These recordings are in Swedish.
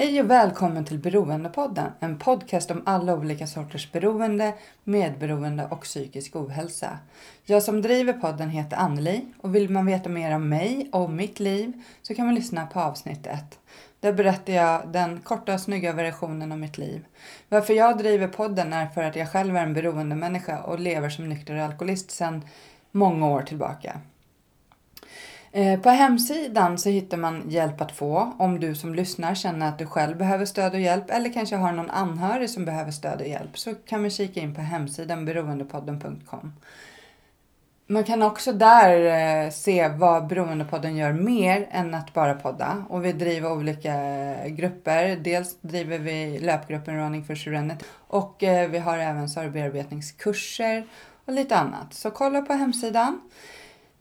Hej och välkommen till Beroendepodden, en podcast om alla olika sorters beroende, medberoende och psykisk ohälsa. Jag som driver podden heter Anneli och vill man veta mer om mig och mitt liv så kan man lyssna på avsnitt 1. Där berättar jag den korta och snygga versionen av mitt liv. Varför jag driver podden är för att jag själv är en beroendemänniska och lever som nykter alkoholist sedan många år tillbaka. Eh, på hemsidan så hittar man hjälp att få om du som lyssnar känner att du själv behöver stöd och hjälp eller kanske har någon anhörig som behöver stöd och hjälp så kan man kika in på hemsidan beroendepodden.com. Man kan också där eh, se vad Beroendepodden gör mer än att bara podda. Och vi driver olika eh, grupper. Dels driver vi löpgruppen Running for Serenity och vi har även sorgbearbetningskurser och lite annat. Så kolla på hemsidan.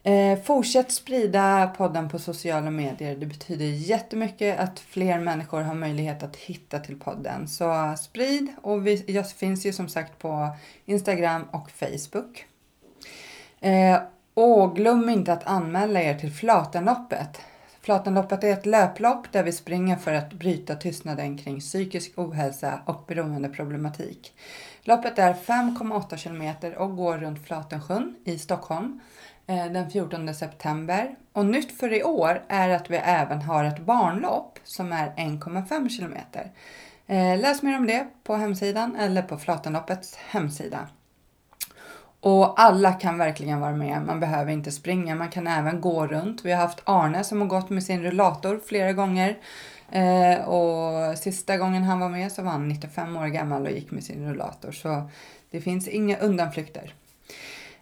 Eh, fortsätt sprida podden på sociala medier. Det betyder jättemycket att fler människor har möjlighet att hitta till podden. Så sprid och vi, jag finns ju som sagt på Instagram och Facebook. Eh, och glöm inte att anmäla er till Flatenloppet. Flatenloppet är ett löplopp där vi springer för att bryta tystnaden kring psykisk ohälsa och beroendeproblematik. Loppet är 5,8 kilometer och går runt Flatensjön i Stockholm Eh, den 14 september. Och nytt för i år är att vi även har ett barnlopp som är 1,5 kilometer. Eh, läs mer om det på hemsidan eller på Flatenloppets hemsida. Och alla kan verkligen vara med. Man behöver inte springa. Man kan även gå runt. Vi har haft Arne som har gått med sin rullator flera gånger. Eh, och sista gången han var med så var han 95 år gammal och gick med sin rullator. Så det finns inga undanflykter.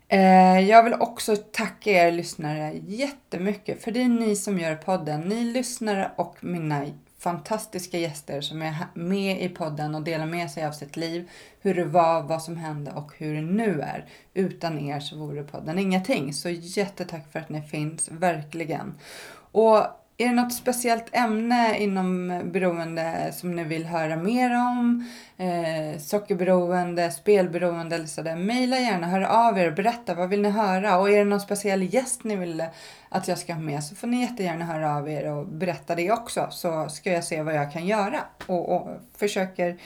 Eh, jag vill också tacka er lyssnare jättemycket. För det är ni som gör podden. Ni lyssnare och mina fantastiska gäster som är med i podden och delar med sig av sitt liv. Hur det var, vad som hände och hur det nu är. Utan er så vore podden ingenting. Så jättetack för att ni finns, verkligen. Och är det något speciellt ämne inom beroende som ni vill höra mer om? Eh, sockerberoende, spelberoende eller sådär. Mejla gärna, hör av er och berätta vad vill ni höra? Och är det någon speciell gäst ni vill att jag ska ha med så får ni jättegärna höra av er och berätta det också. Så ska jag se vad jag kan göra. Och, och försöker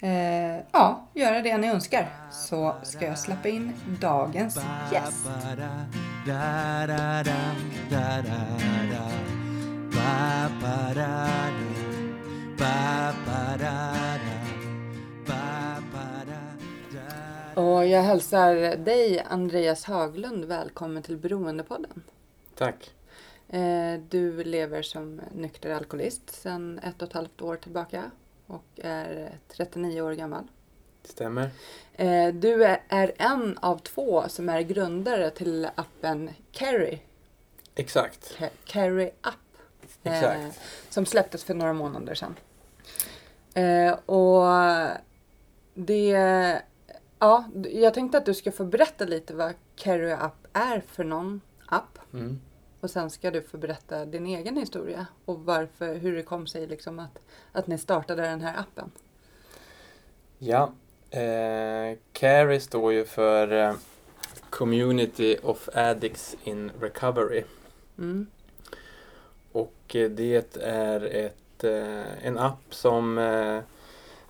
eh, ja, göra det ni önskar. Så ska jag släppa in dagens gäst. Och jag hälsar dig Andreas Haglund välkommen till Beroendepodden. Tack. Eh, Du lever som nykter alkoholist sedan ett och ett halvt år tillbaka och är 39 år gammal. Stämmer. Eh, Du är- en av två som är grundare till appen Carry. Exakt. Ca- Carry App. Eh. Som släpptes för några månader sedan. Eh, Och det... Ja, jag tänkte att du ska få berätta lite vad Carry App är för någon app. Mm. Och sen ska du få berätta din egen historia och varför, hur det kom sig liksom att, att ni startade den här appen. Ja. Eh, CARE står ju för eh, Community of Addicts in Recovery. Mm. Och eh, det är ett, eh, en app som eh,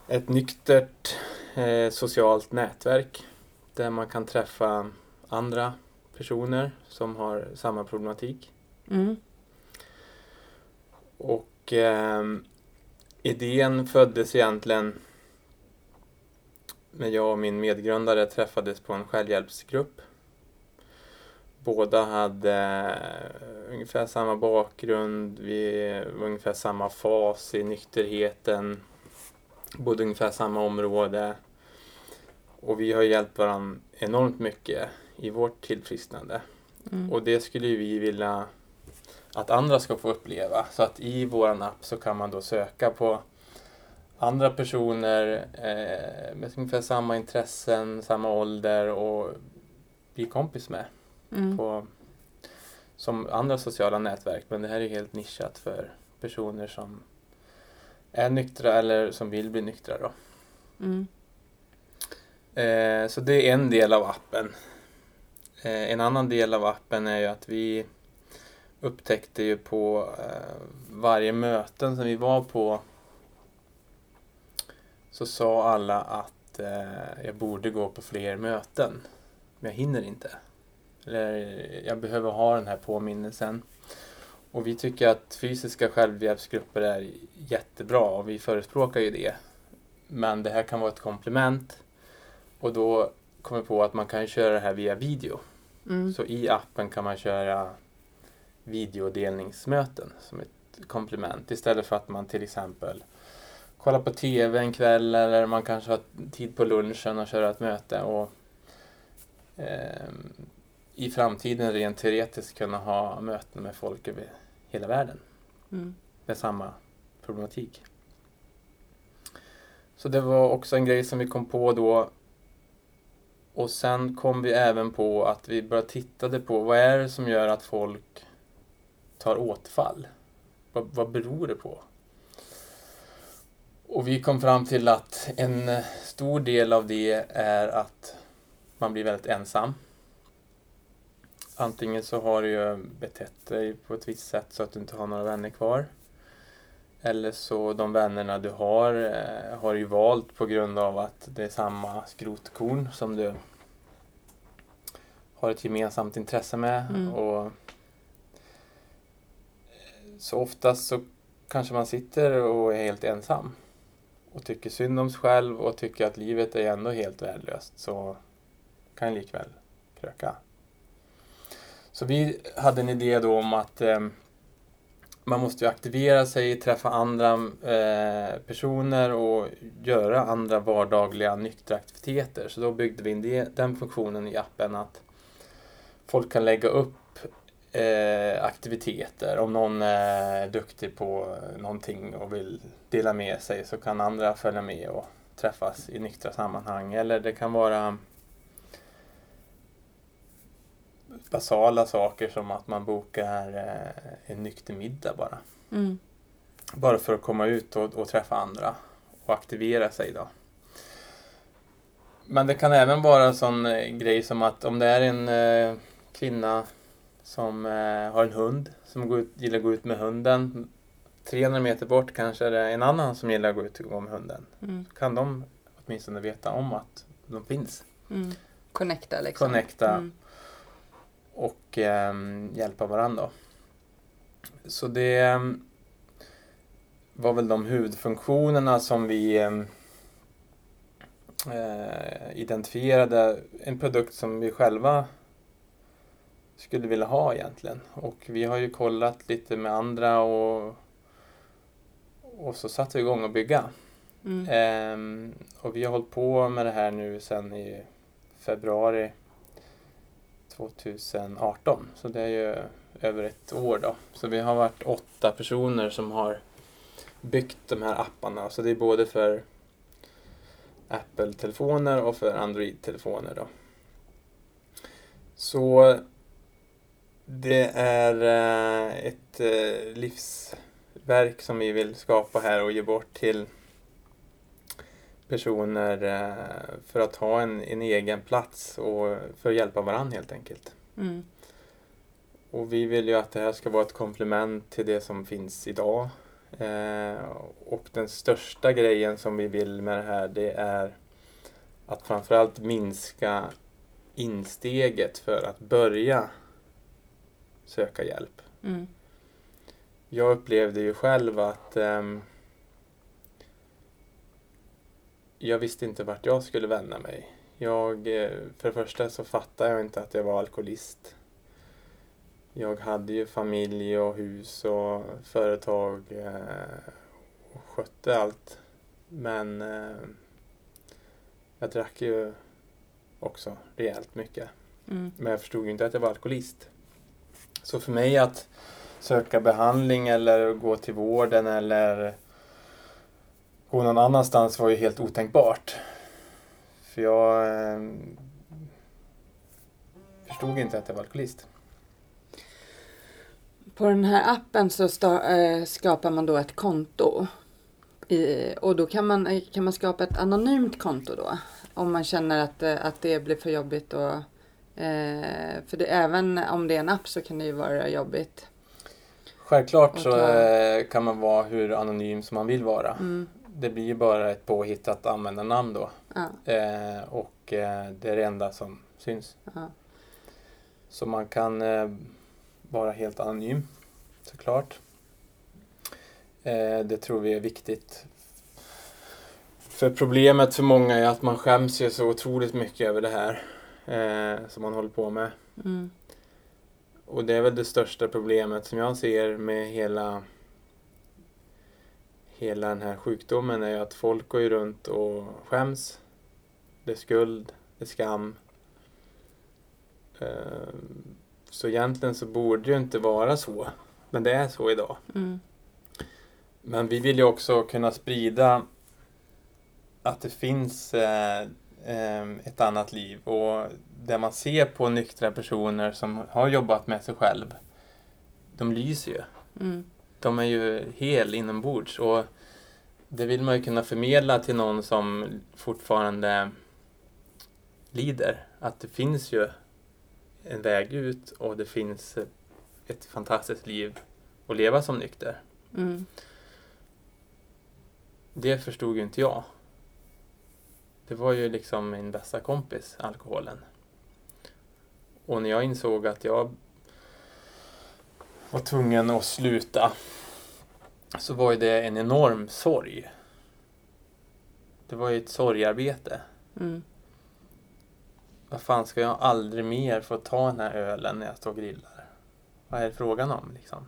ett nyktert eh, socialt nätverk där man kan träffa andra personer som har samma problematik. Mm. Och ehm, idén föddes egentligen när jag och min medgrundare träffades på en självhjälpsgrupp. Båda hade eh, ungefär samma bakgrund, vi var ungefär samma fas i nykterheten, bodde ungefär samma område. Och vi har hjälpt varandra enormt mycket i vårt tillfrisknande. Mm. Och det skulle vi vilja att andra ska få uppleva. Så att i våran app så kan man då söka på andra personer eh, med ungefär samma intressen, samma ålder och bli kompis med Mm. på, som andra sociala nätverk. Men det här är helt nischat för personer som är nyktra eller som vill bli nyktra. Då. Mm. Eh, så det är en del av appen. Eh, en annan del av appen är ju att vi upptäckte ju på eh, varje möten som vi var på så sa alla att eh, jag borde gå på fler möten. Men jag hinner inte. Eller jag behöver ha den här påminnelsen. Och vi tycker att fysiska självhjälpsgrupper är jättebra och vi förespråkar ju det. Men det här kan vara ett komplement. Och då kom vi på att man kan köra det här via video. Mm. Så i appen kan man köra videodelningsmöten som ett komplement istället för att man till exempel kollar på TV en kväll eller man kanske har tid på lunchen och köra ett möte och ehm, i framtiden rent teoretiskt kunna ha möten med folk över hela världen Mm. med samma problematik. Så det var också en grej som vi kom på då. Och sen kom vi även på att vi började tittade på vad är det som gör att folk tar återfall? Vad, vad beror det på? Och vi kom fram till att en stor del av det är att man blir väldigt ensam. Antingen så har du ju betett dig på ett visst sätt så att du inte har några vänner kvar. Eller så de vännerna du har eh, har du ju valt på grund av att det är samma skrotkorn som du har ett gemensamt intresse med. Mm. Och så oftast så kanske man sitter och är helt ensam och tycker synd om sig själv och tycker att livet är ändå helt värdelöst så kan jag likväl kröka. Så vi hade en idé då om att eh, man måste ju aktivera sig, träffa andra eh, personer och göra andra vardagliga nyktra aktiviteter. Så då byggde vi in det, den funktionen i appen att folk kan lägga upp eh, aktiviteter. Om någon eh, är duktig på någonting och vill dela med sig så kan andra följa med och träffas i nyktra sammanhang. Eller det kan vara basala saker som att man bokar eh, en nykter middag bara. Mm. Bara för att komma ut och, och träffa andra och aktivera sig då. Men det kan även vara en sån eh, grej som att om det är en eh, kvinna som eh, har en hund som går ut, gillar att gå ut med hunden. 300 meter bort kanske är det en annan som gillar att gå ut och gå med hunden. Mm. Kan de åtminstone veta om att de finns. Mm. Connecta liksom. Connecta. Mm. Och ehm, hjälpa varandra. Så det ehm, var väl de huvudfunktionerna som vi ehm, eh, identifierade. En produkt som vi själva skulle vilja ha egentligen. Och vi har ju kollat lite med andra och, och så satte vi igång att bygga. Mm. Ehm, och vi har hållit på med det här nu sedan i februari 2018. Så det är ju över ett år då. Så vi har varit åtta personer som har byggt de här apparna. Så det är både för Apple-telefoner och för Android-telefoner då. Så det är eh, ett eh, livsverk som vi vill skapa här och ge bort till personer eh, för att ha en, en egen plats och för att hjälpa varandra helt enkelt. Mm. Och vi vill ju att det här ska vara ett komplement till det som finns idag. Eh, och den största grejen som vi vill med det här det är att framförallt minska insteget för att börja söka hjälp. Mm. Jag upplevde ju själv att ehm, jag visste inte vart jag skulle vända mig. Jag, eh, för det första så fattade jag inte att jag var alkoholist. Jag hade ju familj och hus och företag eh, och skötte allt. Men eh, jag drack ju också rejält mycket. Mm. Men jag förstod ju inte att jag var alkoholist. Så för mig att söka behandling eller gå till vården eller gå någon annanstans var ju helt otänkbart. För jag eh, förstod inte att jag var alkoholist. På den här appen så sta- eh, skapar man då ett konto. I, och då kan man, eh, kan man skapa ett anonymt konto då. Om man känner att, eh, att det blir för jobbigt. Och, eh, för det, även om det är en app så kan det ju vara jobbigt. Självklart så eh, kan man vara hur anonym som man vill vara. Mm, Det blir ju bara ett påhittat användarnamn då. ja, Eh, och eh, det är det enda som syns. ja. Så man kan eh, vara helt anonym såklart. Eh, det tror vi är viktigt. För problemet för många är att man skäms ju så otroligt mycket över det här eh, som man håller på med. Mm, Och det är väl det största problemet som jag ser med hela hela den här sjukdomen är ju att folk går ju runt och skäms. Det är skuld, det är skam. Ehm, Så egentligen så borde det ju inte vara så. Men det är så idag. mm, Men vi vill ju också kunna sprida att det finns eh, eh, ett annat liv och det man ser på nyktra personer som har jobbat med sig själv, de lyser ju. mm, De är ju hel inombords och det vill man ju kunna förmedla till någon som fortfarande lider. Att det finns ju en väg ut och det finns ett fantastiskt liv att leva som nykter. mm, Det förstod ju inte jag. Det var ju liksom min bästa kompis, alkoholen. Och när jag insåg att jag var tvungen att sluta så var ju det en enorm sorg. Det var ju ett sorgarbete. mm, Vad fan ska jag aldrig mer få ta den här ölen när jag står och grillar? Vad är det frågan om liksom?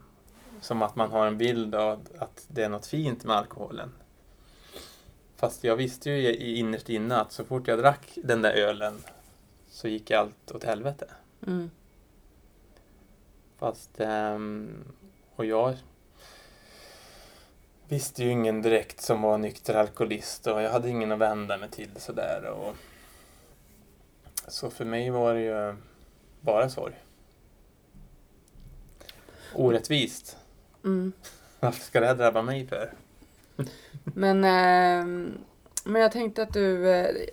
Som att man har en bild av att det är något fint med alkoholen. Fast jag visste ju i innerst inne att så fort jag drack den där ölen så gick allt åt helvete. mm, Fast, ehm, och jag visste ju ingen direkt som var nykter alkoholist och jag hade ingen att vända mig till sådär. Och, så för mig var det ju bara sorg. Orättvist. mm. Varför ska det här drabba mig för? Men, ehm, men jag tänkte att du eh,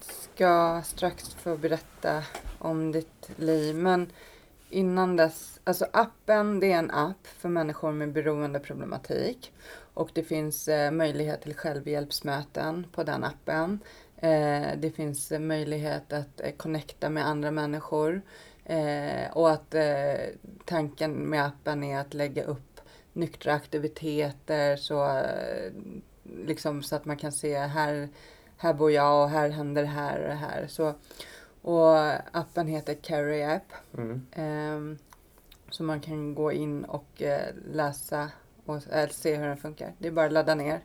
ska strax få berätta om ditt liv. Men innan dess, alltså appen det är en app för människor med beroendeproblematik. Och det finns eh, möjlighet till självhjälpsmöten på den appen. Eh, det finns eh, möjlighet att eh, connecta med andra människor. Eh, och att eh, tanken med appen är att lägga upp nyktra aktiviteter så, eh, liksom, så att man kan se här, här bor jag och här händer det här och det här. Så, och appen heter Carry App. Mm. ehm, så man kan gå in och eh, läsa och eller se hur den funkar. Det är bara att ladda ner.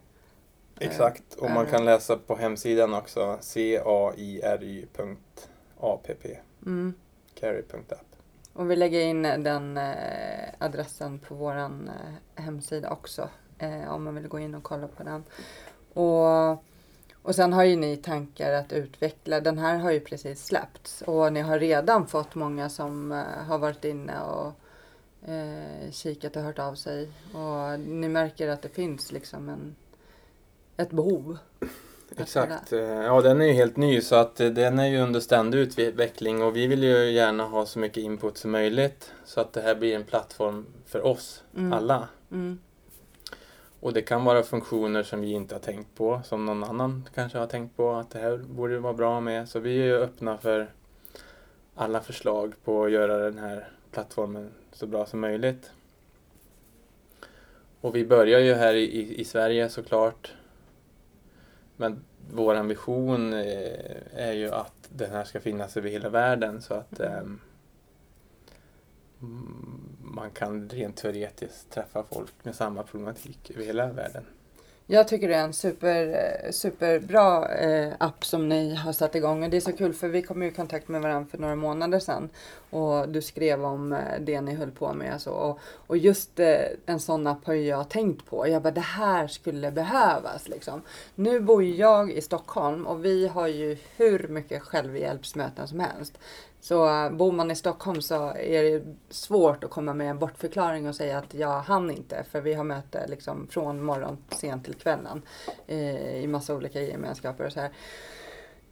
Exakt, och man kan läsa på hemsidan också cairy.app Mm. carry.app Och vi lägger in den eh, adressen på våran eh, hemsida också. Eh, om man vill gå in och kolla på den. Och, och sen har ju ni tankar att utveckla. Den här har ju precis släppts. Och ni har redan fått många som eh, har varit inne och eh, kikat och hört av sig. Och ni märker att det finns liksom en, ett behov. Exakt. Eh, Ja, den är ju helt ny så att eh, den är ju under ständig utveckling och vi vill ju gärna ha så mycket input som möjligt så att det här blir en plattform för oss Mm. alla. Mm, Och det kan vara funktioner som vi inte har tänkt på, som någon annan kanske har tänkt på att det här borde vara bra med. Så vi är ju öppna för alla förslag på att göra den här plattformen så bra som möjligt. Och vi börjar ju här i, i Sverige såklart. Men vår ambition eh, är ju att den här ska finnas över hela världen så att mm, man kan rent teoretiskt träffa folk med samma problematik över hela världen. Jag tycker det är en super, eh, superbra eh, app som ni har satt igång. Och det är så kul för vi kom i kontakt med varandra för några månader sedan. Och du skrev om eh, det ni höll på med. Alltså. Och, och just eh, en sån app har jag tänkt på. Jag bara, det här skulle behövas. Liksom. Nu bor jag i Stockholm och vi har ju hur mycket självhjälpsmöten som helst. Så eh, bor man i Stockholm så är det svårt att komma med en bortförklaring och säga att jag hann inte för vi har möte liksom från morgon sent till kvällen eh, i massa olika gemenskaper och så här.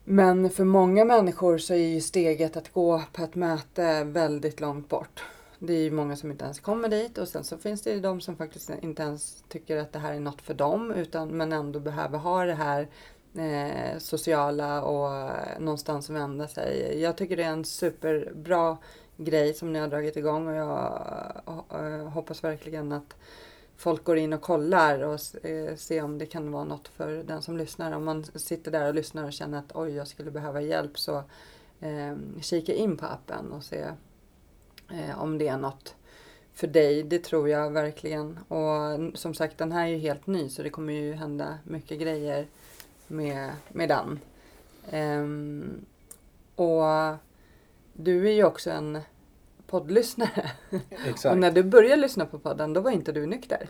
Men för många människor så är ju steget att gå på ett möte väldigt långt bort. Det är ju många som inte ens kommer dit och sen så finns det ju de som faktiskt inte ens tycker att det här är något för dem utan men ändå behöver ha det här eh, sociala och någonstans vända sig. Jag tycker det är en superbra grej som ni har dragit igång och jag eh, hoppas verkligen att folk går in och kollar och eh, ser om det kan vara något för den som lyssnar. Om man sitter där och lyssnar och känner att oj, jag skulle behöva hjälp så eh, kika in på appen och se eh, om det är något för dig. Det tror jag verkligen. Och som sagt, den här är ju helt ny så det kommer ju hända mycket grejer med, med den. Um, och du är ju också en poddlyssnare. Exakt. och när du började lyssna på podden då var inte du nykter.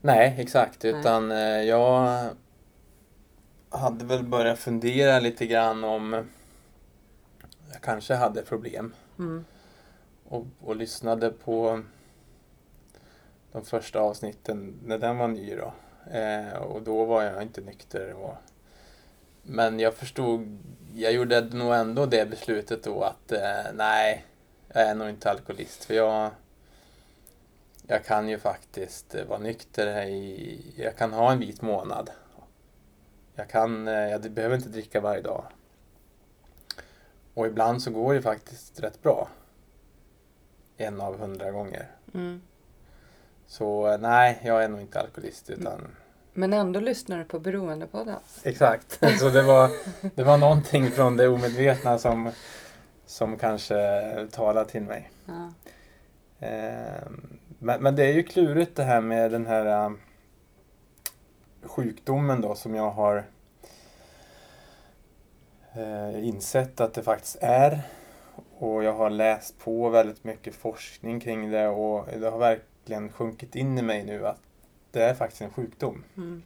Nej, exakt. Utan eh, jag hade väl börjat fundera lite grann om jag kanske hade problem. Mm. Och, och lyssnade på de första avsnitten när den var ny då. Eh, och då var jag inte nykter. Och, men jag förstod, jag gjorde nog ändå det beslutet då att eh, nej, jag är nog inte alkoholist. För jag, jag kan ju faktiskt vara nykter i, jag kan ha en vit månad. Jag kan, eh, jag behöver inte dricka varje dag. Och ibland så går det faktiskt rätt bra. En av hundra gånger. Mm. Så eh, nej, jag är nog inte alkoholist utan Men ändå lyssnar du på Beroendepodden. Exakt, så det var, det var någonting från det omedvetna som, som kanske talade till mig. Ja. Eh, men, men det är ju klurigt det här med den här eh, sjukdomen då som jag har eh, insett att det faktiskt är. Och jag har läst på väldigt mycket forskning kring det och det har verkligen sjunkit in i mig nu att det är faktiskt en sjukdom. Mm.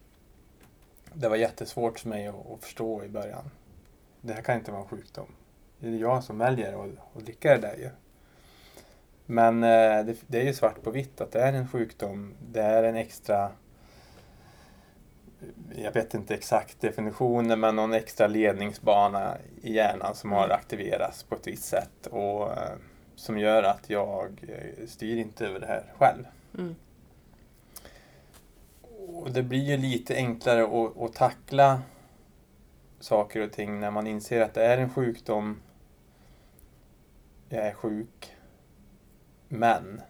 Det var jättesvårt för mig att, att förstå i början. Det här kan inte vara en sjukdom. Det är jag som väljer att, att dricka det där ju. Men eh, det, det är ju svart på vitt att det är en sjukdom. Det är en extra jag vet inte exakt definitionen, men någon extra ledningsbana i hjärnan som har aktiverats på ett visst sätt och eh, som gör att jag eh, styr inte över det här själv. Mm. Och det blir ju lite enklare att, att tackla saker och ting när man inser att det är en sjukdom. Jag är sjuk. Men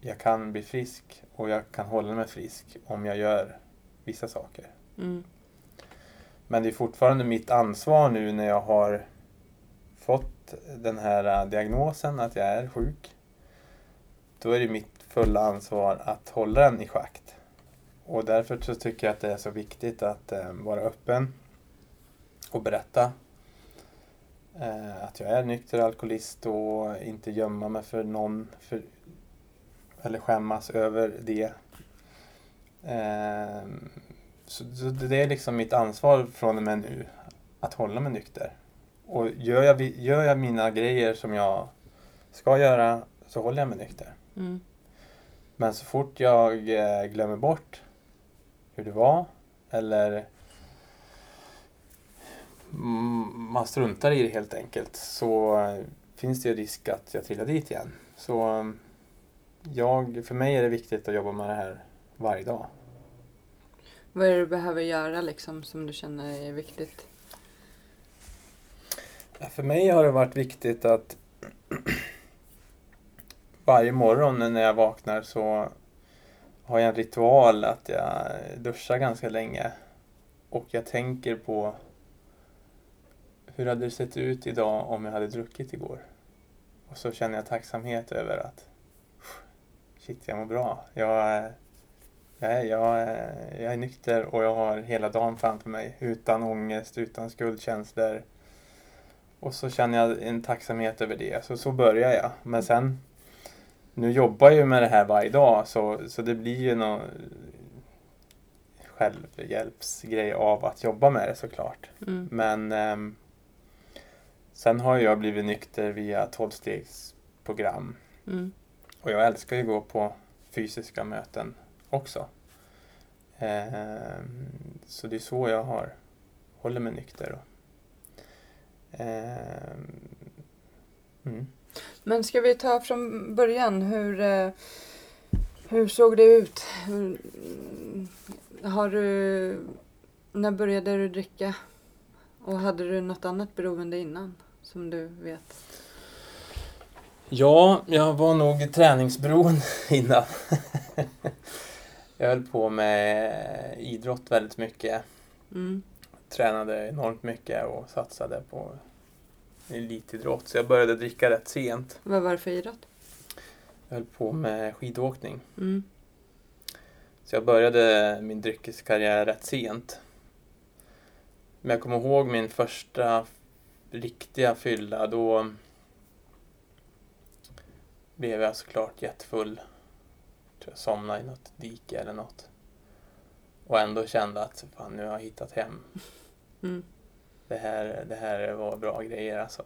jag kan bli frisk och jag kan hålla mig frisk om jag gör vissa saker. Mm. Men det är fortfarande mitt ansvar nu när jag har fått den här äh, diagnosen att jag är sjuk. Då är det mitt fulla ansvar att hålla den i schakt. Och därför så tycker jag att det är så viktigt att eh, vara öppen och berätta eh, att jag är nykter alkoholist och inte gömma mig för någon för, eller skämmas över det. Eh, så, så det är liksom mitt ansvar från och med nu att hålla mig nykter. Och gör jag, gör jag mina grejer som jag ska göra så håller jag mig nykter. Mm. Men så fort jag eh, glömmer bort hur det var eller man struntar i det helt enkelt så eh, finns det ju risk att jag trillar dit igen. Så eh, jag, för mig är det viktigt att jobba med det här varje dag. Vad är det du behöver göra liksom som du känner är viktigt? För mig har det varit viktigt att varje morgon när jag vaknar så har jag en ritual att jag duschar ganska länge. Och jag tänker på hur hade det sett ut idag om jag hade druckit igår? Och så känner jag tacksamhet över att shit, jag mår bra. Jag, Nej, jag, är- jag är nykter och jag har hela dagen framför mig utan ångest, utan skuldkänslor. Och så känner jag en tacksamhet över det. Så, så börjar jag. Men sen, nu jobbar jag ju med det här varje dag så, så det blir ju någon självhjälpsgrej av att jobba med det såklart. Mm. Men ehm, sen har jag blivit nykter via 12-stegsprogram. Mm. Och jag älskar ju att gå på fysiska möten också. Ehm, så det är så jag har, håller mig nykter. Då. Ehm, mm. Men ska vi ta från början, hur, eh, hur såg det ut? Hur, har du, när började du dricka? Och hade du något annat beroende innan som du vet? Ja, jag var nog träningsberoende innan. jag höll på med idrott väldigt mycket. Mm. Tränade enormt mycket och satsade på elitidrott. Så jag började dricka rätt sent. Vad var det för idrott? Jag höll på med skidåkning. Mm. Så jag började min dryckeskarriär rätt sent. Men jag kommer ihåg min första riktiga fylla. Då blev jag såklart jättefull. Tror jag somnade i något dike eller något. Och ändå kände att fan, nu har jag hittat hem. Mm. Det här, det här var bra grejer alltså.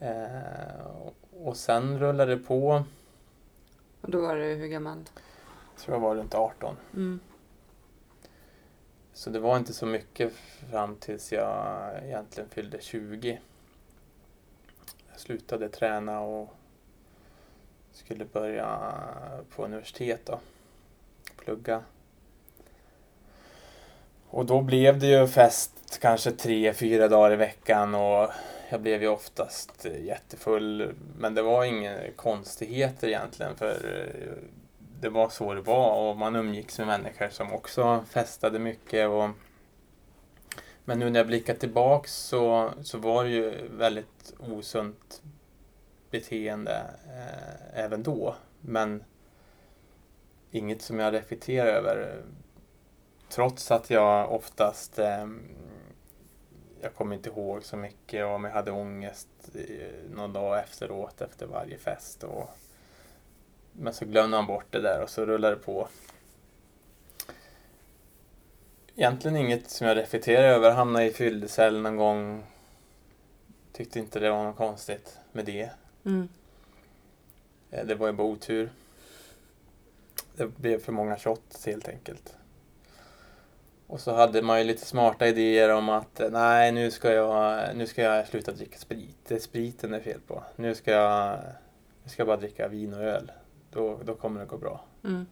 Eh, och sen rullade det på. Och då var du hur gammal? Jag tror jag var runt 18. Mm. Så det var inte så mycket fram tills jag egentligen fyllde 20. Jag slutade träna och skulle börja på universitet då. Plugga. Och då blev det ju fest kanske tre, fyra dagar i veckan och jag blev ju oftast jättefull. Men det var inga konstigheter egentligen för eh, det var så det var och man umgicks med människor som också festade mycket. Och... Men nu när jag blickar tillbaks så, så var det ju väldigt osunt beteende eh, även då. Men inget som jag reflekterar över. Trots att jag oftast eh, jag kommer inte ihåg så mycket om jag hade ångest någon dag efteråt efter varje fest. Och, men så glömde han bort det där och så rullade det på. Egentligen inget som jag reflekterar över. Hamnade i fyllecell någon gång. Tyckte inte det var något konstigt med det. Mm. Eh, Det var ju bara otur. Det blev för många shots helt enkelt. Och så hade man ju lite smarta idéer om att eh, nej, nu ska jag, nu ska jag sluta dricka sprit. Det är spriten det är fel på. Nu ska jag, nu ska jag bara dricka vin och öl. Då, då kommer det gå bra. Mm.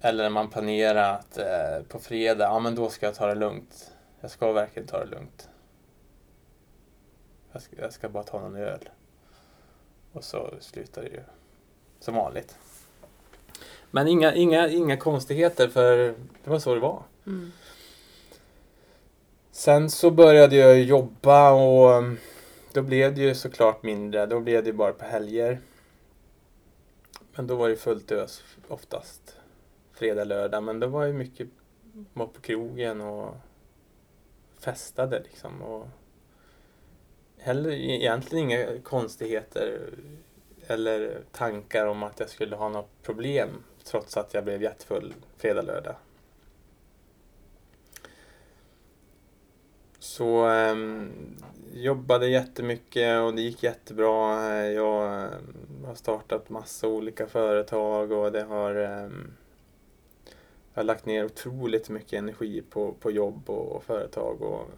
Eller när man planerar att eh, på fredag, ja men då ska jag ta det lugnt. Jag ska verkligen ta det lugnt. Jag ska, jag ska bara ta någon öl. Och så slutar det ju som vanligt. Men inga, inga, inga konstigheter för det var så det var. Mm. Sen så började jag jobba och um, då blev det ju såklart mindre. Då blev det ju bara på helger. Men då var det fullt ös oftast. Fredag, lördag. Men då var ju mycket var på krogen och festade liksom. Och heller egentligen inga konstigheter eller tankar om att jag skulle ha något problem trots att jag blev jättefull fredag, lördag. Så eh, jobbade jättemycket och det gick jättebra. Jag eh, har startat massa olika företag och det har eh, jag har lagt ner otroligt mycket energi på, på jobb och, och företag och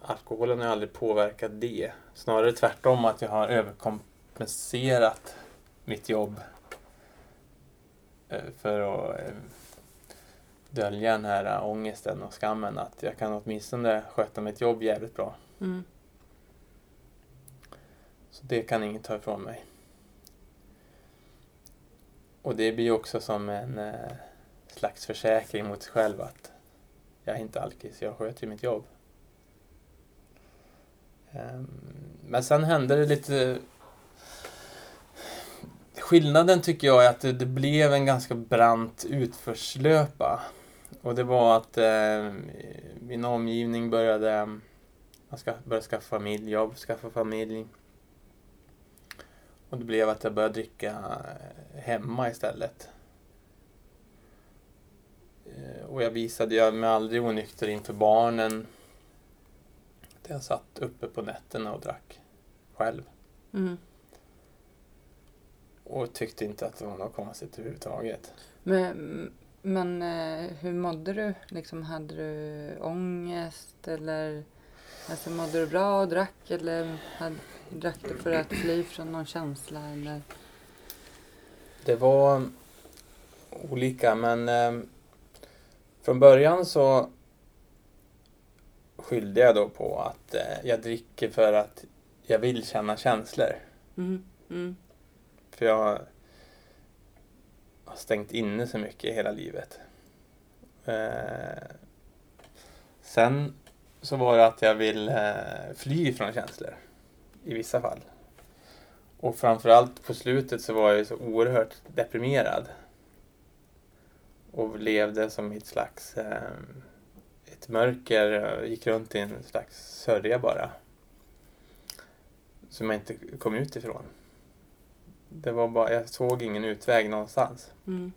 alkoholen har aldrig påverkat det. Snarare tvärtom att jag har överkompenserat mitt jobb för att eh, dölja den här ångesten och skammen att jag kan åtminstone sköta mitt jobb jävligt bra. Mm. Så det kan ingen ta ifrån mig. Och det blir också som en eh, slags försäkring mot sig själv att jag är inte alkis, jag sköter ju mitt jobb. Ehm, men sen hände det lite skillnaden tycker jag är att det, det blev en ganska brant utförslöpa. Och det var att eh, min omgivning började, jag ska, började skaffa familj, jag skaffa familj. Och det blev att jag började dricka eh, hemma istället. Eh, och jag visade jag mig aldrig onykter inför barnen. Jag satt uppe på nätterna och drack själv. Mm. Och tyckte inte att det var något konstigt överhuvudtaget. Men, men eh, hur mådde du? Liksom, hade du ångest eller alltså, mådde du bra och drack eller hade, drack du för att fly från någon känsla? Eller? Det var olika men eh, från början så skyllde jag då på att eh, jag dricker för att jag vill känna känslor. Mm. Mm. För jag har stängt inne så mycket hela livet. Eh, sen så var det att jag vill eh, fly från känslor. I vissa fall. Och framförallt på slutet så var jag så oerhört deprimerad. Och levde som i ett slags eh, ett mörker, gick runt i en slags sörja bara. Som jag inte kom ut ifrån. Det var bara, jag såg ingen utväg någonstans. Mm.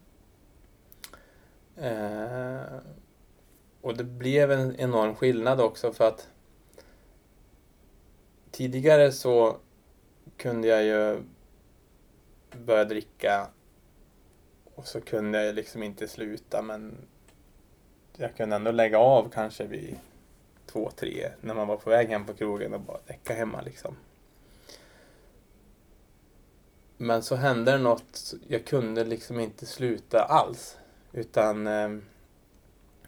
Eh, och det blev en enorm skillnad också för att tidigare så kunde jag ju börja dricka och så kunde jag liksom inte sluta men jag kunde ändå lägga av kanske vid två, tre när man var på väg hem på krogen och bara däcka hemma liksom. Men så hände det något, jag kunde liksom inte sluta alls. Utan eh,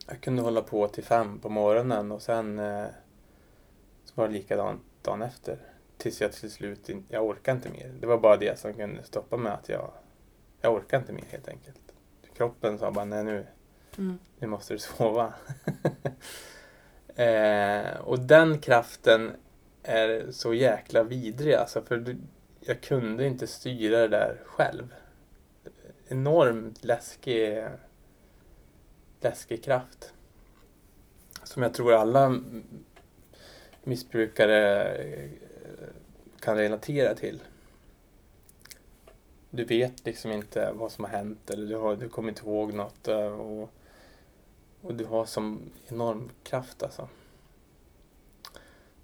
jag kunde hålla på till fem på morgonen och sen eh, så var det likadant dagen efter. Tills jag till slut, in, jag orkade inte mer. Det var bara det som kunde stoppa mig att jag, jag orkade inte mer helt enkelt. Kroppen sa bara nej nu, Mm. nu måste du sova. eh, och den kraften är så jäkla vidrig alltså. För du, jag kunde inte styra det där själv. Enormt läskig, läskig kraft. Som jag tror alla missbrukare eh, kan relatera till. Du vet liksom inte vad som har hänt eller du, har, du kommer inte ihåg något. Eh, och, och du har som enorm kraft alltså.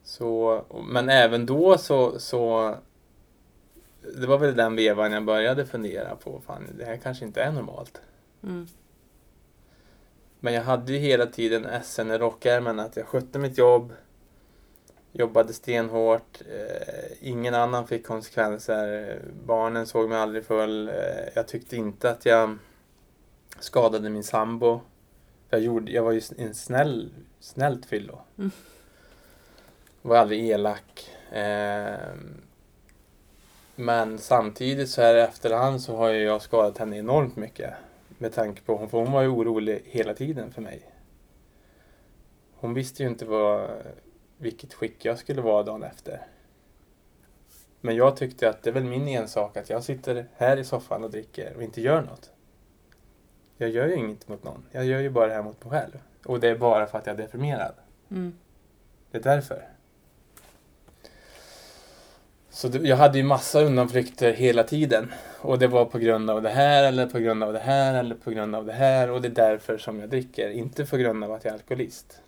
Så, men även då så, så det var väl den vevan jag började fundera på, fan det här kanske inte är normalt. Mm. Men jag hade ju hela tiden SN i rockärmen att jag skötte mitt jobb, jobbade stenhårt, eh, ingen annan fick konsekvenser, barnen såg mig aldrig full, eh, jag tyckte inte att jag skadade min sambo. Jag, gjorde, jag var ju en snäll, snällt fyllo. Mm. Var aldrig elak. Eh, men samtidigt så här i efterhand så har ju jag skadat henne enormt mycket. Med tanke på, för hon var ju orolig hela tiden för mig. Hon visste ju inte vad, vilket skick jag skulle vara dagen efter. Men jag tyckte att det är väl min ensak att jag sitter här i soffan och dricker och inte gör något. Jag gör ju inget mot någon. Jag gör ju bara det här mot mig själv. Och det är bara för att jag är deprimerad. Mm. Det är därför. Så det, jag hade ju massa undanflykter hela tiden. Och det var på grund av det här, eller på grund av det här, eller på grund av det här. Och det är därför som jag dricker. Inte på grund av att jag är alkoholist.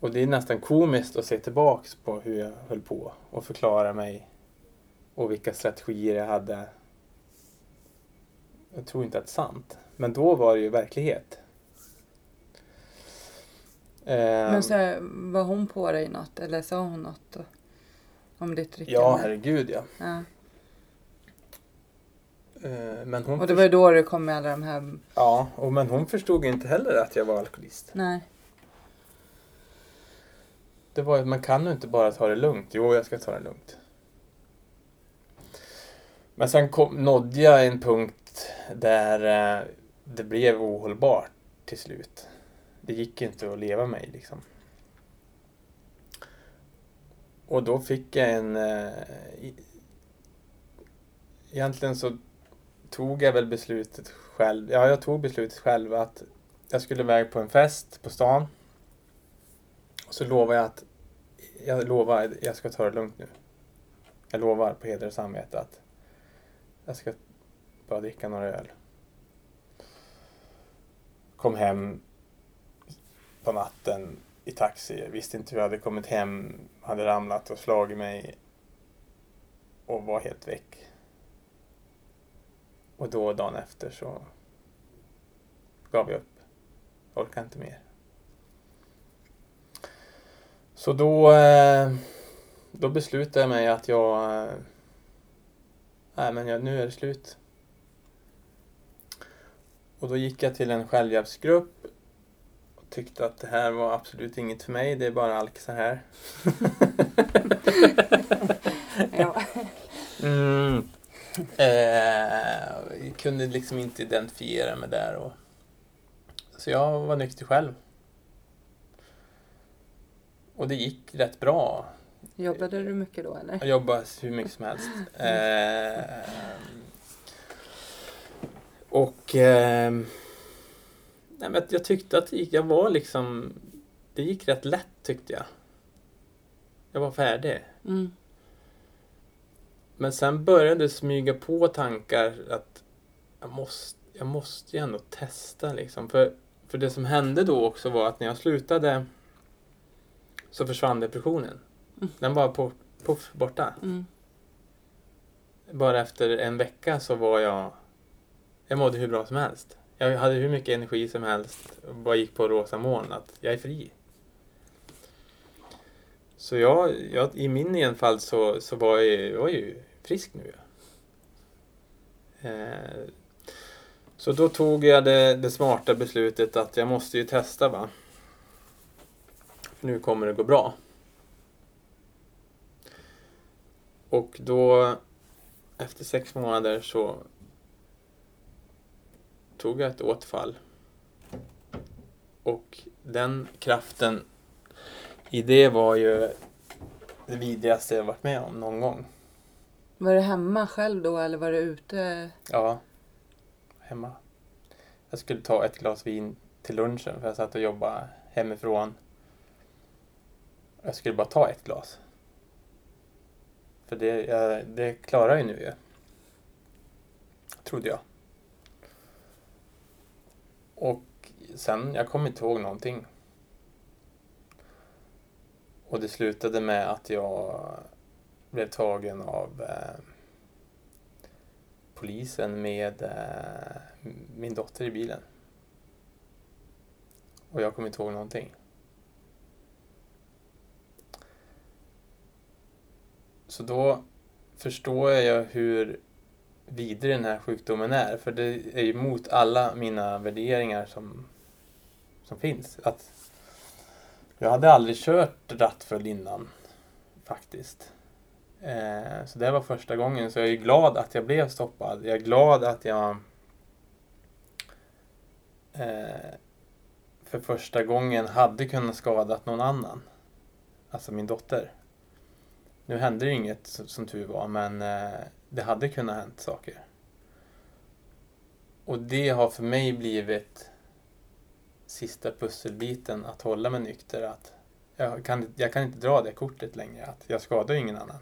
Och det är nästan komiskt att se tillbaks på hur jag höll på och förklara mig. Och vilka strategier jag hade. Jag tror inte att det är sant. Men då var det ju verklighet. Ehm, Men så här, var hon på dig något eller sa hon något om ditt drickande? Ja, herregud ja. ja. Eh, Men hon, Och det var ju då det kom med alla de här... ja, och men hon förstod inte heller att jag var alkoholist. Nej. Det var ju, man kan ju inte bara ta det lugnt. Jo, jag ska ta det lugnt. Men sen kom, nådde jag en punkt där eh, det blev ohållbart till slut. Det gick inte att leva mig liksom. Och då fick jag en, eh, egentligen så tog jag väl beslutet själv. Ja, jag tog beslutet själv att jag skulle iväg på en fest på stan. Och så lovade jag att jag lovar, jag ska ta det lugnt nu. Jag lovar på heder och samvete att jag ska bara dricka några öl. Kom hem på natten i taxi. Jag Visste inte hur jag hade kommit hem. Hade ramlat och slagit mig. Och var helt väck. Och då dagen efter så gav jag upp. Orkade inte mer. Så då, eh, då beslutade jag mig att jag... Eh, nej, men jag, nu är det slut. Och då gick jag till en självhjälpsgrupp tyckte att det här var absolut inget för mig. Det är bara alk så här. Ja. Mm. Eh, kunde liksom inte identifiera mig där. Och... Så jag var nykter själv. Och det gick rätt bra. Jobbade du mycket då eller? Jag jobbade hur mycket som helst. Eh, och eh, nej, men jag tyckte att gick, jag var liksom, det gick rätt lätt tyckte jag. Jag var färdig. Mm. Men sen började det smyga på tankar att jag måste, jag måste ju ändå testa liksom. För, för det som hände då också var att när jag slutade så försvann depressionen. Mm. Den var på, puff, borta. Mm. Bara efter en vecka så var jag... Jag mådde hur bra som helst. Jag hade hur mycket energi som helst och bara gick på rosa moln att jag är fri. Så jag, jag i min enfald så, så var jag, jag var ju frisk nu. Eh, så då tog jag det, det smarta beslutet att jag måste ju testa va. För nu kommer det gå bra. Och då efter sex månader så tog jag ett återfall. Och den kraften i det var ju det vidrigaste jag varit med om någon gång. Var du hemma själv då eller var du ute? Ja, hemma. Jag skulle ta ett glas vin till lunchen för jag satt och jobbade hemifrån. Jag skulle bara ta ett glas. För det, jag, det klarar jag ju nu ju. Trodde jag. Och sen, jag kommer inte ihåg någonting. Och det slutade med att jag blev tagen av eh, polisen med eh, min dotter i bilen. Och jag kommer inte ihåg någonting. Så då förstår jag hur vidrig den här sjukdomen är. För det är ju mot alla mina värderingar som, som finns. Att jag hade aldrig kört rattfull innan, faktiskt. Eh, så det var första gången. Så jag är glad att jag blev stoppad. Jag är glad att jag eh, för första gången hade kunnat skada någon annan. Alltså min dotter. Nu hände det ju inget som, som tur var, men eh, det hade kunnat hänt saker. Och det har för mig blivit sista pusselbiten att hålla mig nykter. Att jag, kan, jag kan inte dra det kortet längre. Att jag skadar ingen annan.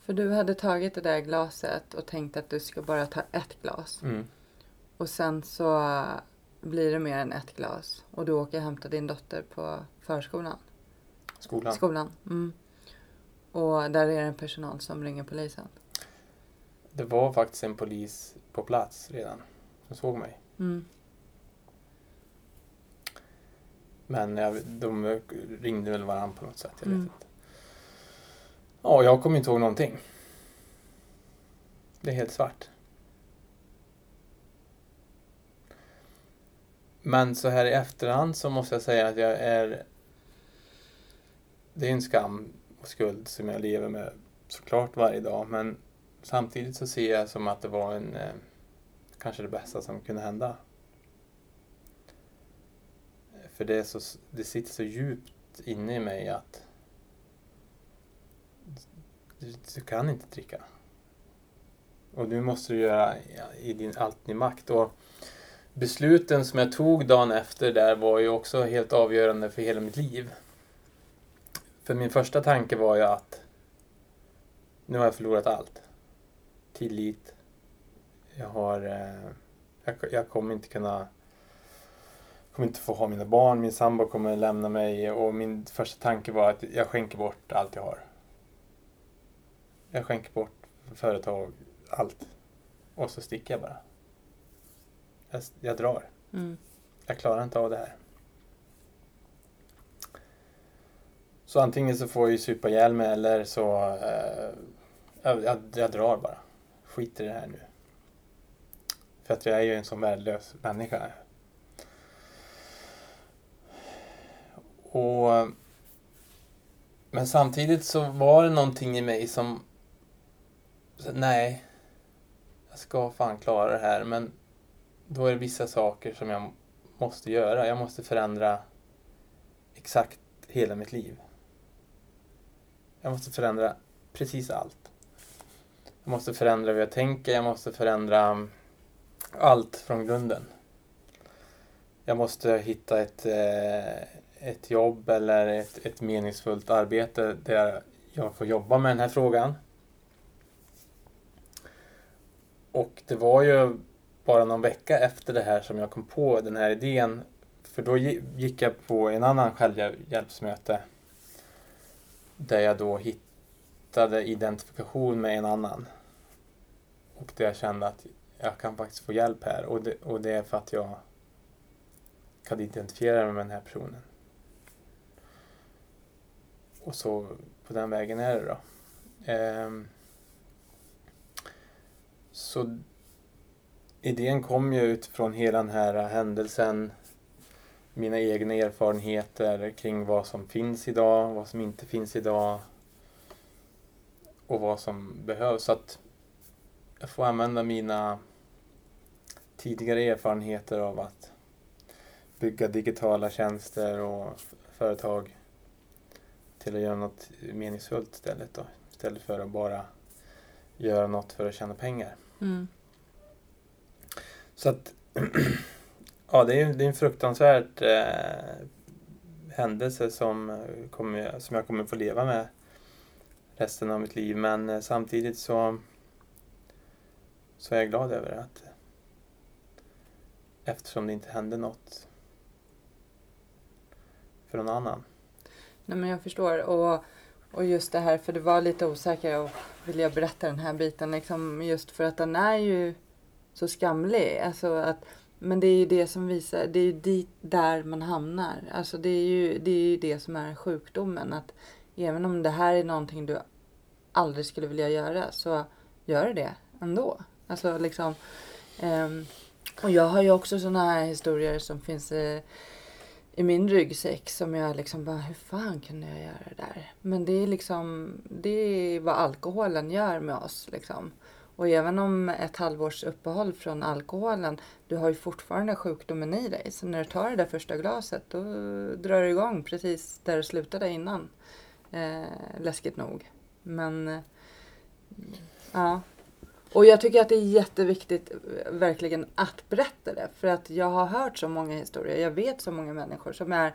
För du hade tagit det där glaset och tänkt att du ska bara ta ett glas. Mm. Och sen så blir det mer än ett glas. Och du åker och hämtar din dotter på förskolan. Skolan. Skolan. Mm. Och där är det en personal som ringer polisen. Det var faktiskt en polis på plats redan som såg mig. Mm. Men jag, de ringde väl varandra på något sätt. Jag vet Mm. inte. Ja, jag kommer inte ihåg någonting. Det är helt svart. Men så här i efterhand så måste jag säga att jag är... Det är en skam och skuld som jag lever med såklart varje dag. Men samtidigt så ser jag som att det var en... Eh, kanske det bästa som kunde hända. För det, är så, det sitter så djupt inne i mig att du, du kan inte dricka. Och nu måste du göra i din, allt din makt. Och besluten som jag tog dagen efter där var ju också helt avgörande för hela mitt liv. För min första tanke var ju att nu har jag förlorat allt. Tillit. Jag har... Eh, jag, jag kommer inte kunna... kommer inte få ha mina barn, min sambo kommer lämna mig och min första tanke var att jag skänker bort allt jag har. Jag skänker bort företag, allt. Och så sticker jag bara. Jag, jag drar. Mm. Jag klarar inte av det här. Så antingen så får jag ju supa ihjäl mig eller så eh, jag, jag, jag drar bara. Skiter i det här nu. För att jag är ju en sån värdelös människa. Och Men samtidigt så var det någonting i mig som Nej, jag ska fan klara det här men då är det vissa saker som jag måste göra. Jag måste förändra exakt hela mitt liv. Jag måste förändra precis allt. Jag måste förändra hur jag tänker, jag måste förändra allt från grunden. Jag måste hitta ett, eh, ett jobb eller ett, ett meningsfullt arbete där jag får jobba med den här frågan. Och det var ju bara någon vecka efter det här som jag kom på den här idén. För då gick jag på en annan självhjälpsmöte. Där jag då hittade identifikation med en annan. Och där jag kände att jag kan faktiskt få hjälp här. Och det, och det är för att jag kan identifiera mig med den här personen. Och så på den vägen är det då. Ehm, så idén kom ju utifrån hela den här händelsen. Mina egna erfarenheter kring vad som finns idag, vad som inte finns idag. Och vad som behövs. Så att jag får använda mina tidigare erfarenheter av att bygga digitala tjänster och företag till att göra något meningsfullt istället då. Istället för att bara göra något för att tjäna pengar. Mm. Så att ja, det är, det är en fruktansvärd eh, händelse som, kommer, som jag kommer få leva med resten av mitt liv. Men eh, samtidigt så, så är jag glad över att eh, eftersom det inte hände något för någon annan. Nej men jag förstår. Och, och just det här, för det var lite osäker och vill jag berätta den här biten liksom just för att den är ju så skamlig. Alltså att, men det är ju det som visar, det är ju dit där man hamnar. Alltså det är ju det, är ju det som är sjukdomen. Att även om det här är någonting du aldrig skulle vilja göra så gör det ändå. Alltså liksom. Um, och jag har ju också sådana här historier som finns i, i min ryggsäck som jag liksom bara, hur fan kunde jag göra det där? Men det är liksom, det är vad alkoholen gör med oss liksom. Och även om ett halvårs uppehåll från alkoholen, du har ju fortfarande sjukdomen i dig. Så när du tar det där första glaset, då drar du igång precis där du slutade innan. Eh, läskigt nog. Men, eh, ja. Och jag tycker att det är jätteviktigt eh, verkligen att berätta det. För att jag har hört så många historier. Jag vet så många människor som är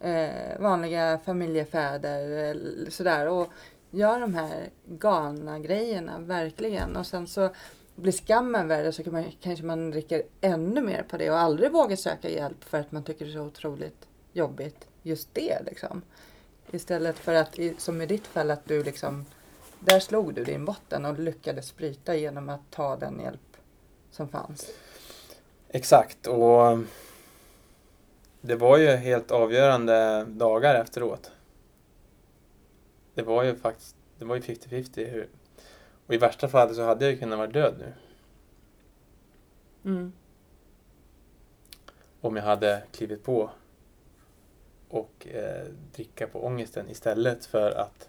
eh, vanliga familjefäder. Sådär. Och gör de här galna grejerna, verkligen. Och sen så blir skammen värre så kan man, kanske man dricker ännu mer på det och aldrig vågar söka hjälp för att man tycker det är så otroligt jobbigt just det liksom. Istället för att, som i ditt fall, att du liksom, där slog du din botten och lyckades bryta genom att ta den hjälp som fanns. Exakt och det var ju helt avgörande dagar efteråt det var ju faktiskt det var ju 50-50. Och i värsta fall så hade jag ju kunnat vara död nu. Mm. Om jag hade klivit på och eh, dricka på ångesten istället för att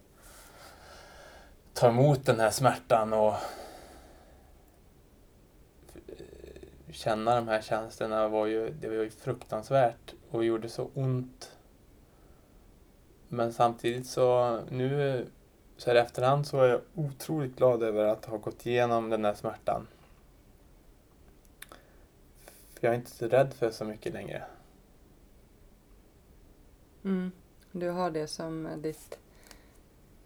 ta emot den här smärtan och eh, känna de här känslorna var ju, det var ju fruktansvärt och gjorde så ont men samtidigt så nu så här i efterhand så är jag otroligt glad över att ha gått igenom den här smärtan. För jag är inte så rädd för så mycket längre. Mm. Du har det som ditt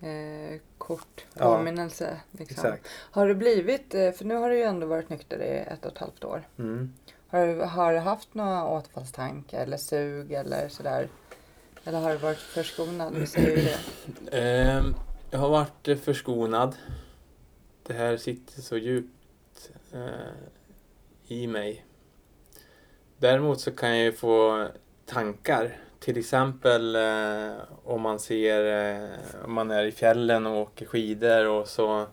eh, kort Ja, påminnelse. liksom. Exakt. Har det blivit, eh, för nu har du ju ändå varit nykter i ett och ett halvt år. Mm. Har du, har du haft några återfallstankar eller sug eller sådär? Eller har du varit förskonad? Vi säger det. Ehm, jag har varit eh, förskonad. Det här sitter så djupt eh, i mig. Däremot så kan jag ju få tankar. Till exempel eh, om man ser eh, om man är i fjällen och åker skidor och så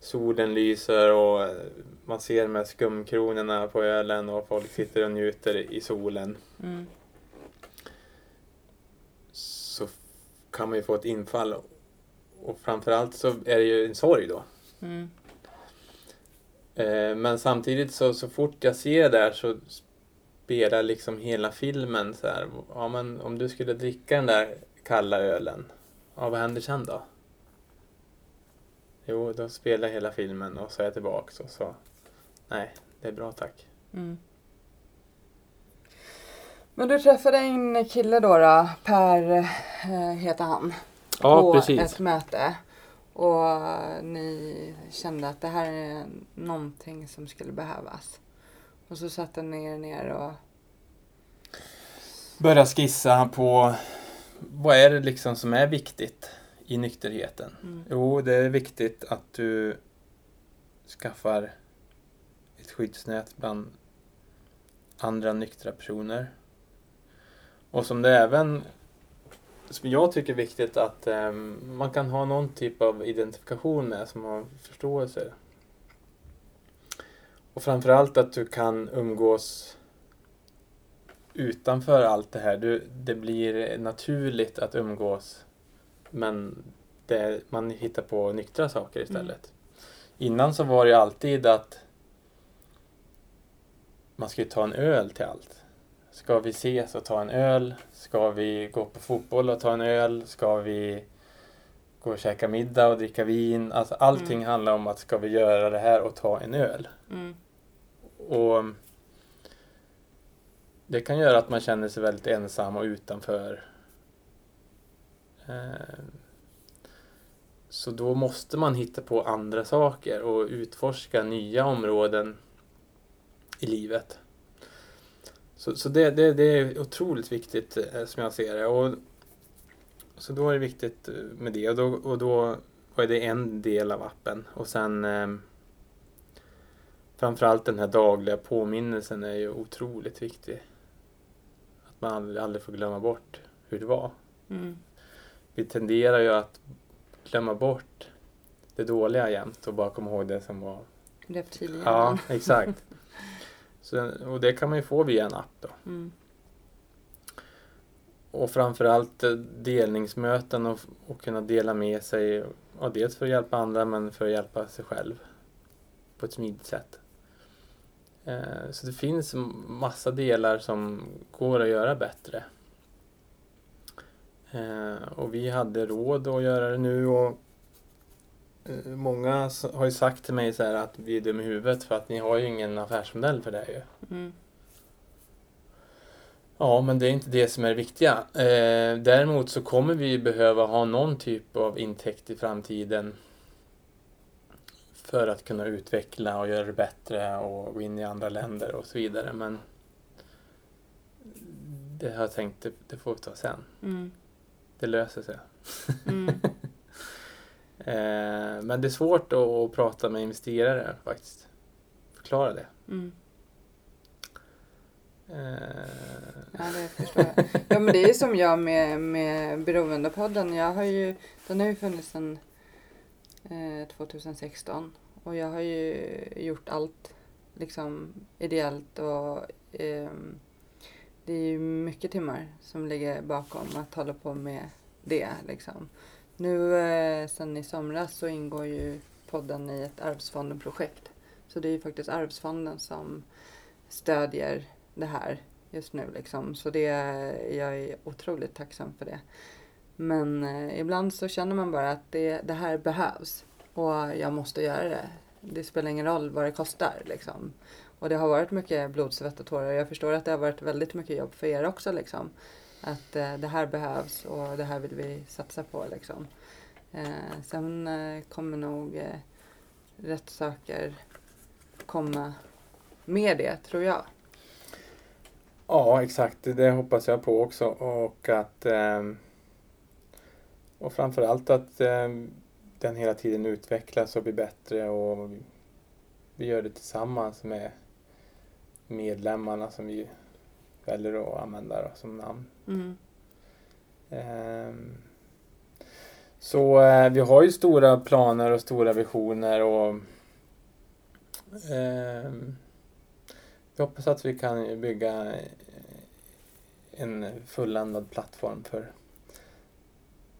solen lyser och eh, man ser de här skumkronorna på ölen och folk sitter och njuter i solen. Mm. Så kan man ju få ett infall. Och framförallt så är det ju en sorg då. Mm. Eh, Men samtidigt så, så fort jag ser det där så spelar liksom hela filmen så här. Ja, men om du skulle dricka den där kalla ölen, ja, vad händer sen då? Jo, då spelar hela filmen och så är jag tillbaks och så, nej, det är bra tack. Mm. Men du träffade en kille då, då Per eh, heter han. Ja, på precis. ett möte. Och ni kände att det här är någonting som skulle behövas. Och så satte ni er ner och... Börja skissa på vad är det liksom som är viktigt i nykterheten? Mm. Jo, det är viktigt att du skaffar ett skyddsnät bland andra nyktra personer. Och som det även, som jag tycker är viktigt att ehm, man kan ha någon typ av identifikation med som har förståelse. Och framförallt att du kan umgås utanför allt det här. Du, det blir naturligt att umgås men det, man hittar på nyktra saker istället. Innan så var det ju alltid att man skulle ta en öl till allt. Ska vi ses och ta en öl? Ska vi gå på fotboll och ta en öl? Ska vi gå och käka middag och dricka vin? Alltså allting Mm. handlar om att ska vi göra det här och ta en öl? Mm. Och det kan göra att man känner sig väldigt ensam och utanför. Eh, så då måste man hitta på andra saker och utforska nya områden i livet. Så, så det, det, det är otroligt viktigt eh, som jag ser det. Och, så då är det viktigt eh, med det och då, och då var det en del av appen. Och sen eh, framförallt den här dagliga påminnelsen är ju otroligt viktig. Att man aldrig, aldrig får glömma bort hur det var. Mm. Vi tenderar ju att glömma bort det dåliga jämt och bara komma ihåg det som var Reptilhjärnan. Ja, exakt. Så, och det kan man ju få via en app då. Mm. Och framförallt eh, delningsmöten och, och kunna dela med sig. Ja, dels för att hjälpa andra men för att hjälpa sig själv. På ett smidigt sätt. Eh, så det finns massa delar som går att göra bättre. Eh, och vi hade råd att göra det nu och eh, Många har ju sagt till mig så här att vi är dum i huvudet för att ni har ju ingen affärsmodell för det ju. Mm. Ja, men det är inte det som är det viktiga. Däremot så kommer vi behöva ha någon typ av intäkt i framtiden för att kunna utveckla och göra det bättre och gå in i andra länder och så vidare. Men det har jag tänkt, det, det får vi ta sen. Mm. Det löser sig. Mm. Eh, men det är svårt att, att prata med investerare faktiskt. Förklara det. Mm. Eh, Ja, det förstår jag. Ja, men det är som jag med, med Beroendepodden. Jag har ju, den har ju funnits sedan Eh, 2016 och jag har ju gjort allt liksom ideellt och eh, det är ju mycket timmar som ligger bakom att hålla på med det liksom. Nu eh, sen i somras så ingår ju podden i ett Arvsfonden-projekt. Så det är ju faktiskt Arvsfonden som stödjer det här just nu liksom. Så det, jag är otroligt tacksam för det. Men eh, ibland så känner man bara att det, det här behövs och jag måste göra det. Det spelar ingen roll vad det kostar liksom. Och det har varit mycket blod, svett och tårar. Jag förstår att det har varit väldigt mycket jobb för er också liksom. Att eh, det här behövs och det här vill vi satsa på liksom. Eh, sen eh, kommer nog eh, rätt saker komma med det tror jag. Ja, exakt. Det hoppas jag på också. Och att eh, och framförallt att ehm, den hela tiden utvecklas och blir bättre och vi- gör det tillsammans med medlemmarna som vi väljer att använda då, som namn. Mm. Ehm, Så eh, vi har ju stora planer och stora visioner och ehm, vi hoppas att vi kan bygga eh, en fulländad plattform för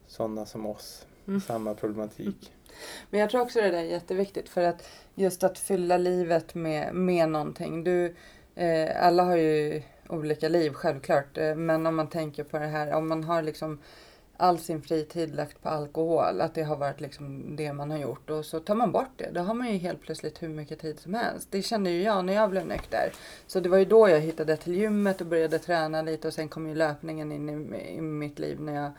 sådana som oss. Mm. Samma problematik. Men jag tror också det där är jätteviktigt för att just att fylla livet med, med någonting. Du, eh, alla har ju olika liv självklart. Eh, men om man tänker på det här, om man har liksom all sin fritid lagt på alkohol, att det har varit liksom det man har gjort och så tar man bort det. Då har man ju helt plötsligt hur mycket tid som helst. Det kände ju jag när jag blev nykter. Så det var ju då jag hittade till gymmet och började träna lite och sen kom ju löpningen in i, i mitt liv när jag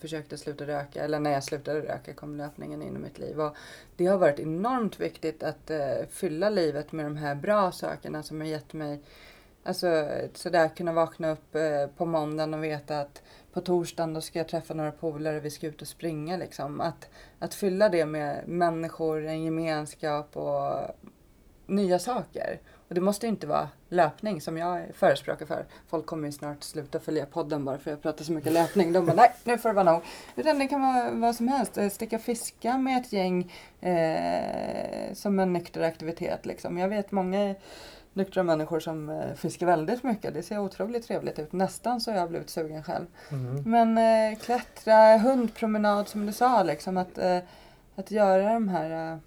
försökte sluta röka eller när jag slutade röka kom löpningen in i mitt liv. Och det har varit enormt viktigt att eh, fylla livet med de här bra sakerna som har gett mig Alltså sådär kunna vakna upp eh, på måndagen och veta att på torsdagen då ska jag träffa några polare, vi ska ut och springa liksom. Att, att fylla det med människor, en gemenskap och nya saker. Och det måste ju inte vara löpning som jag förespråkar för. Folk kommer ju snart sluta följa podden bara för att jag pratar så mycket löpning. De bara, nej nu får det vara nog. Utan det kan vara vad som helst. Eh, Sticka fiska med ett gäng eh, som en nykter aktivitet liksom. Jag vet många nyktra människor som eh, fiskar väldigt mycket. Det ser otroligt trevligt ut. Nästan så jag har blivit sugen själv. Mm. Men eh, klättra, hundpromenad som du sa liksom. Att, eh, att göra de här eh,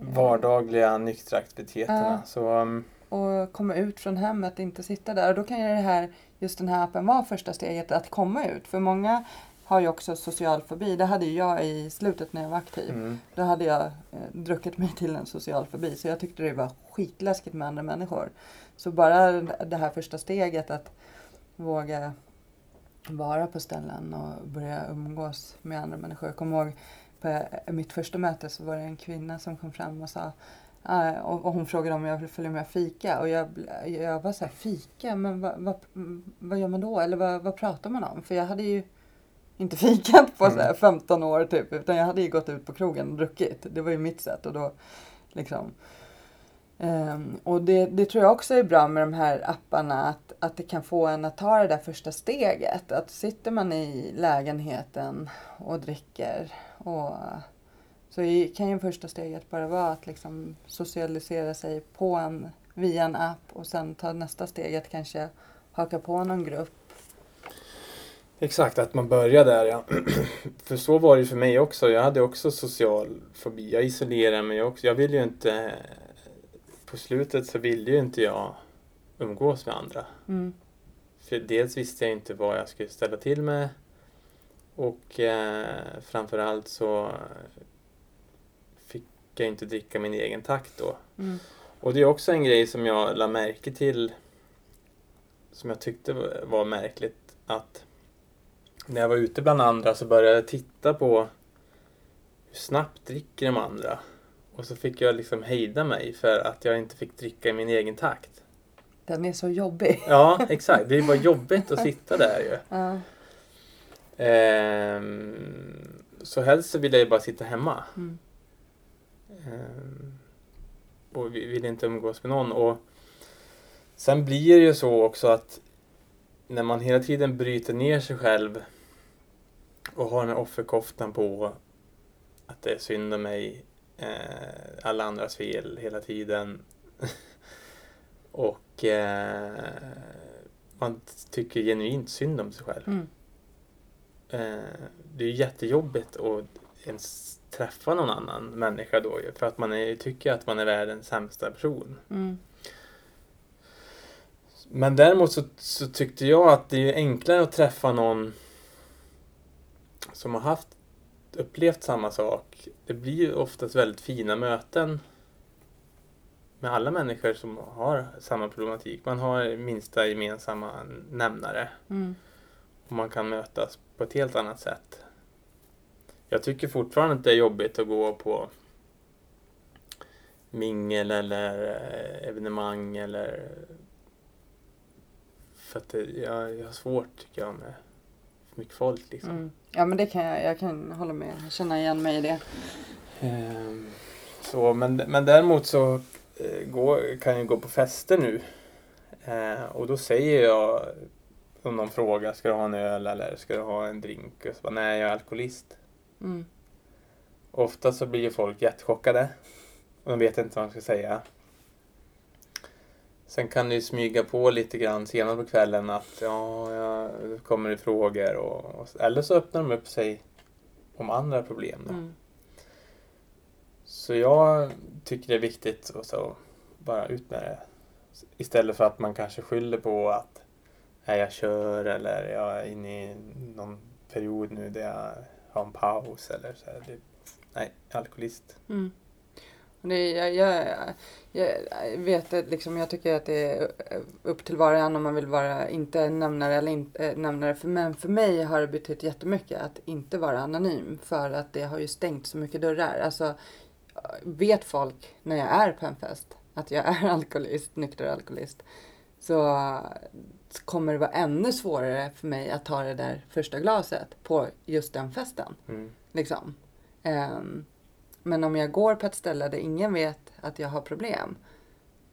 Vardagliga nyktra aktiviteterna. Ja. Så um, och komma ut från hemmet, inte sitta där. Och då kan ju det här, just den här appen vara första steget att komma ut. För många har ju också social fobi. Det hade ju jag i slutet när jag var aktiv. mm. Då hade jag eh, druckit mig till en social fobi. Så jag tyckte det var skitläskigt med andra människor. Så bara det här första steget att våga vara på ställen och börja umgås med andra människor. Jag kommer ihåg på mitt första möte så var det en kvinna som kom fram och sa eh, och hon frågade om jag ville följa med och fika och jag, jag var så här, fika, men vad, vad, vad gör man då? Eller vad, vad pratar man om? För jag hade ju inte fikat på så här 15 år typ, utan jag hade ju gått ut på krogen och druckit. Det var ju mitt sätt och då liksom. Um, och det, det tror jag också är bra med de här apparna, att, att det kan få en att ta det där första steget. Att sitter man i lägenheten och dricker och så kan ju första steget bara vara att liksom socialisera sig på en, via en app och sen ta nästa steget kanske haka på någon grupp. Exakt, att man börjar där ja. för så var det ju för mig också. Jag hade också social fobi. Jag isolerade mig också. Jag ville ju inte... På slutet så ville ju inte jag umgås med andra. Mm. För dels visste jag inte vad jag skulle ställa till med. Och eh, framförallt så fick jag inte dricka min egen takt då. Mm. Och det är också en grej som jag la märke till som jag tyckte var märkligt att när jag var ute bland andra så började jag titta på hur snabbt dricker de andra. Och så fick jag liksom hejda mig för att jag inte fick dricka i min egen takt. Den är så jobbig. Ja, exakt. Det var jobbigt att sitta där ju. Ja. Ehm, så helst så ville jag ju bara sitta hemma. Mm. Ehm, och vi ville inte umgås med någon. Och sen blir det ju så också att när man hela tiden bryter ner sig själv och har den här offerkoftan på att det är synd om mig, eh, alla andras fel hela tiden. och eh, man tycker genuint synd om sig själv. Mm. Eh, det är jättejobbigt att ens träffa någon annan människa då för att man är, tycker att man är världens sämsta person. Mm. Men däremot så, så tyckte jag att det är enklare att träffa någon som har haft upplevt samma sak. Det blir ju oftast väldigt fina möten med alla människor som har samma problematik. Man har minsta gemensamma nämnare Mm. och man kan mötas på ett helt annat sätt. Jag tycker fortfarande att det är jobbigt att gå på mingel eller eh, evenemang eller för att det, jag, jag har svårt tycker jag med mycket folk liksom. Mm. Ja men det kan jag, jag kan hålla med, känna igen mig i det. Ehm, Så, men, men däremot så eh, går, kan jag gå på fester nu. Eh, och då säger jag om någon frågar, ska du ha en öl eller ska du ha en drink? Och så bara, nej jag är alkoholist. Mm. Ofta så blir folk jättechockade. Och de vet inte vad de ska säga. Sen kan ju smyga på lite grann senare på kvällen att ja, ja det kommer det frågor och, och eller så öppnar de upp sig om andra problem. Mm. Så jag tycker det är viktigt att så bara ut med det. Istället för att man kanske skyller på att nej, jag kör eller jag är inne i någon period nu där jag har en paus eller så här. Det, nej, alkoholist. Mm. Det, jag, jag, jag vet liksom, jag tycker att det är upp till var och en om man vill vara inte nämnare eller inte äh, nämnare. För, men för mig har det betytt jättemycket att inte vara anonym. För att det har ju stängt så mycket dörrar. Alltså, vet folk när jag är på en fest att jag är alkoholist, nykter alkoholist. Så kommer det vara ännu svårare för mig att ta det där första glaset på just den festen. Mm. Liksom. Ehm, men om jag går på ett ställe där ingen vet att jag har problem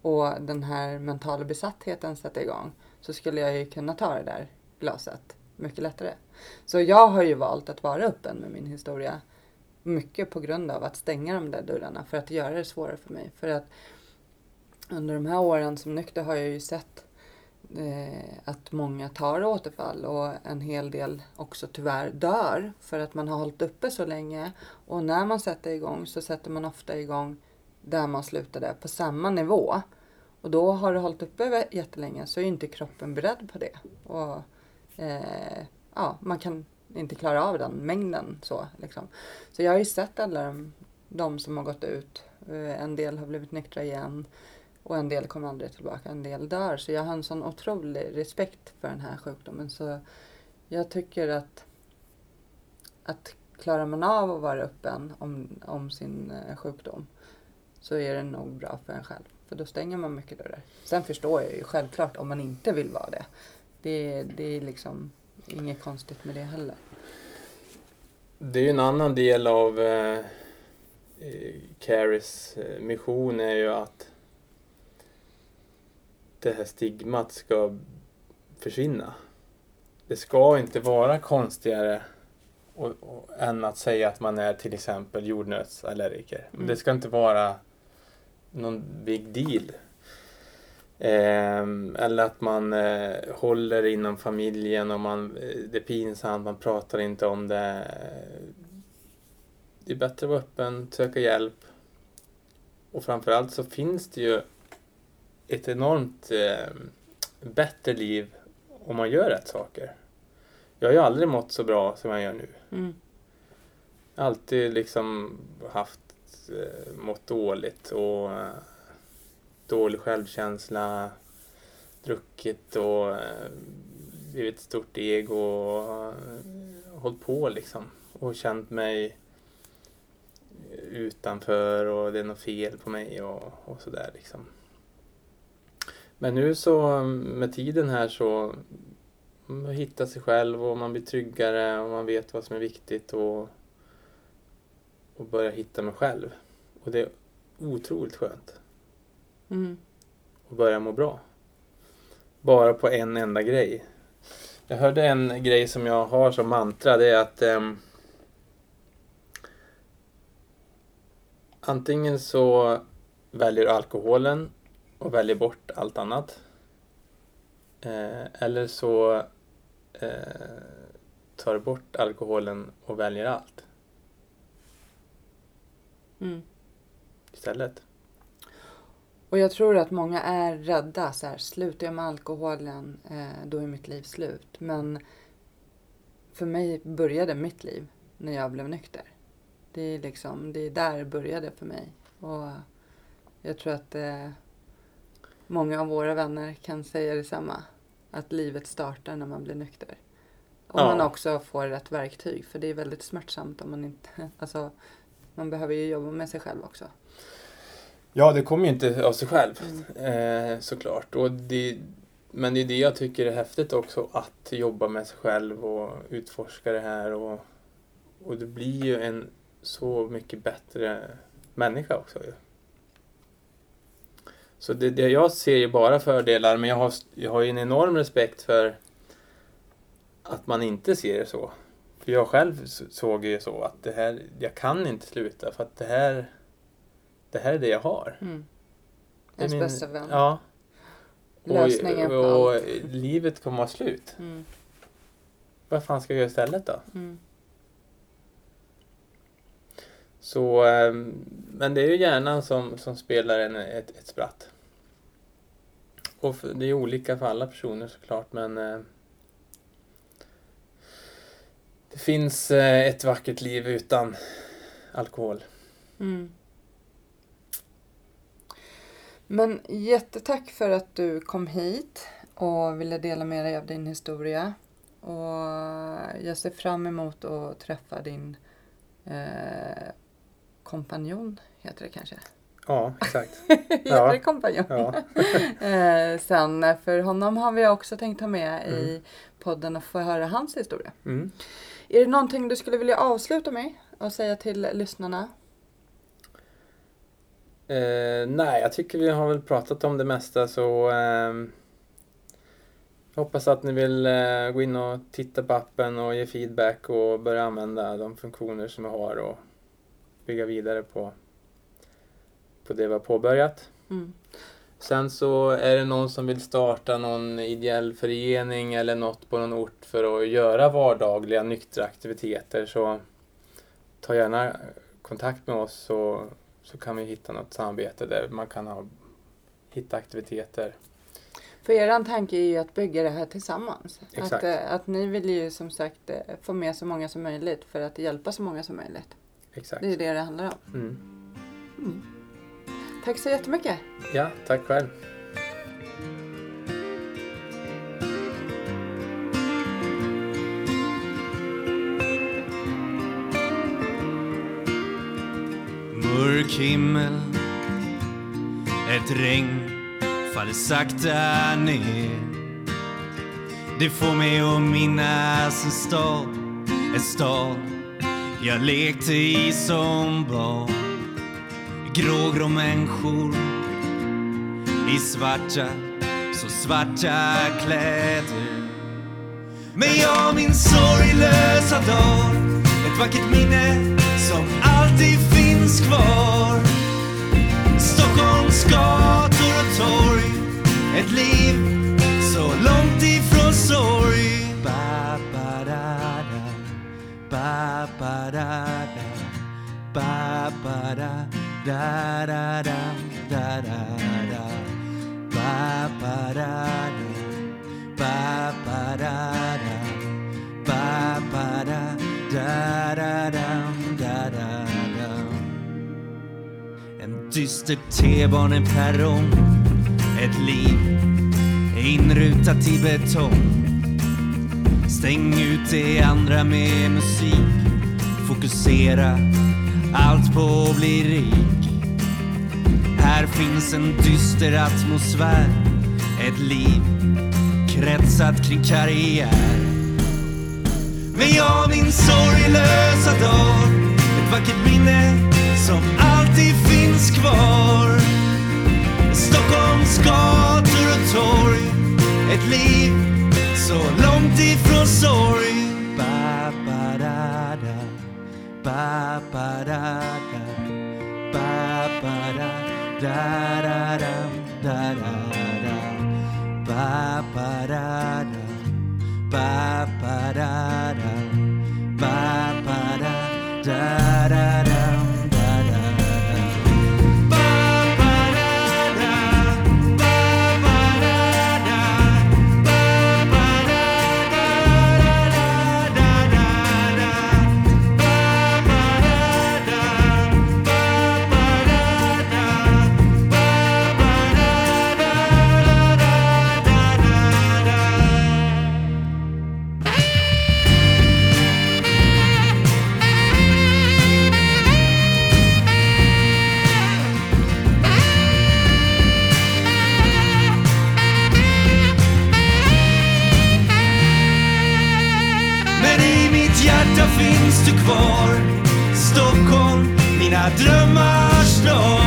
och den här mentala besattheten sätter igång så skulle jag ju kunna ta det där glaset mycket lättare. Så jag har ju valt att vara öppen med min historia mycket på grund av att stänga de där dörrarna för att göra det svårare för mig. För att under de här åren som nykter har jag ju sett eh, att många tar återfall och en hel del också tyvärr dör för att man har hållit uppe så länge. Och när man sätter igång så sätter man ofta igång där man slutade på samma nivå. Och då har du hållit uppe jättelänge så är inte kroppen beredd på det. Och eh, ja, man kan inte klara av den mängden så liksom. Så jag har ju sett alla de, de som har gått ut. Eh, en del har blivit nyktra igen. Och en del kommer aldrig tillbaka, en del dör. Så jag har en sån otrolig respekt för den här sjukdomen. Så jag tycker att, att klarar man av att vara öppen om, om sin eh, sjukdom så är det nog bra för en själv. För då stänger man mycket dörrar. Sen förstår jag ju självklart om man inte vill vara det. Det, det är liksom inget konstigt med det heller. Det är ju en annan del av eh, eh Caris eh, mission är ju att det här stigmat ska försvinna. Det ska inte vara konstigare och, och, än att säga att man är till exempel jordnötsallergiker. Mm. Det ska inte vara någon big deal. Ehm, eller att man eh, håller inom familjen och man, eh, det är pinsamt, man pratar inte om det. Det är bättre att vara öppen, söka hjälp. Och framförallt så finns det ju ett enormt eh, bättre liv om man gör rätt saker. Jag har ju aldrig mått så bra som jag gör nu. Mm. Alltid liksom haft eh, mått dåligt och eh, dålig självkänsla, druckit och eh, blivit ett stort ego och eh, hållit på liksom och känt mig utanför och det är något fel på mig och, och sådär liksom. Men nu så med tiden här så man hittar sig själv och man blir tryggare och man vet vad som är viktigt och, och börjar hitta mig själv. Och det är otroligt skönt Mm. att börja må bra. Bara på en enda grej. Jag hörde en grej som jag har som mantra, det är att ehm, antingen så väljer du alkoholen och väljer bort allt annat. Eh, eller så eh, tar du bort alkoholen och väljer allt Mm. istället. Och jag tror att många är rädda. Så här, slutar jag med alkoholen, eh, då är mitt liv slut. Men för mig började mitt liv när jag blev nykter. Det är liksom, det är där det började för mig. Och jag tror att eh, många av våra vänner kan säga detsamma. Att livet startar när man blir nykter. Och Ja. man också får rätt verktyg. För det är väldigt smärtsamt om man inte... Alltså, man behöver ju jobba med sig själv också. Ja, det kommer ju inte av sig själv Mm. eh, såklart. Och det, men det är det jag tycker är häftigt också, att jobba med sig själv och utforska det här. Och, och det blir ju en så mycket bättre människa också. Så det, det jag ser ju bara fördelar, men jag har, jag har ju en enorm respekt för att man inte ser det så. För jag själv såg ju så att det här, jag kan inte sluta för att det här, det här är det jag har. Mm. Ens min- bästa vän. Ja. Lösningen på och, och allt. livet kommer att vara slut. Mm. Vad fan ska jag göra istället då? Mm. Så, ehm, men det är ju hjärnan som, som spelar en, ett, ett spratt. Och det är olika för alla personer såklart men eh, det finns eh, ett vackert liv utan alkohol. Mm. Men jättetack för att du kom hit och ville dela med dig av din historia. Och jag ser fram emot att träffa din eh, kompanjon, heter det kanske? Ja, exakt. heter Ja. kompanjon? Ja. eh, sen, för honom har vi också tänkt ta med i Mm. podden och få höra hans historia. Mm. Är det någonting du skulle vilja avsluta med och säga till lyssnarna? Eh, nej, jag tycker vi har väl pratat om det mesta så jag hoppas att ni vill eh, gå in och titta på appen och ge feedback och börja använda de funktioner som vi har och bygga vidare på, på det vi har påbörjat. Mm. Sen så är det någon som vill starta någon ideell förening eller något på någon ort för att göra vardagliga nyktra aktiviteter så ta gärna kontakt med oss så, så kan vi hitta något samarbete där man kan ha, hitta aktiviteter. För er tanke är ju att bygga det här tillsammans. Att, Exakt. eh, att ni vill ju som sagt eh, få med så många som möjligt för att hjälpa så många som möjligt. Exakt. Det är det det handlar om. Mm. Tack så jättemycket. Ja, tack själv. Mörk himmel Ett regn faller sakta ner Det får mig att minnas en stad En stad jag lekte i som barn Grågrå människor i svarta, så svarta kläder Men jag minns sorglösa dag, Ett vackert minne som alltid finns kvar Stockholms gator och torg Ett liv så långt ifrån sorg ba, ba, da, da. Ba, ba, da, da. Ba, ba, da, da, da, da, da, da, da. Ba, ba, da, da. Ba, ba, da, da. Ba, ba, da, da, da, da da, da, da En dyster T-baneperrong Ett liv inrutat i betong Stäng ut det andra med musik Fokusera allt på att bli rik. Här finns en dyster atmosfär. Ett liv kretsat kring karriär. Men jag minns sorglösa dag. Ett vackert minne som alltid finns kvar. Stockholms gator och torg. Ett liv så långt ifrån sorg. Ba, ba, da, da. Ba, ba, da, da, da, da, da, da, da. Ba, ba, da, da. Ba, ba, da, da. Ba, ba, da, da, da, da, da, mina drömmars stad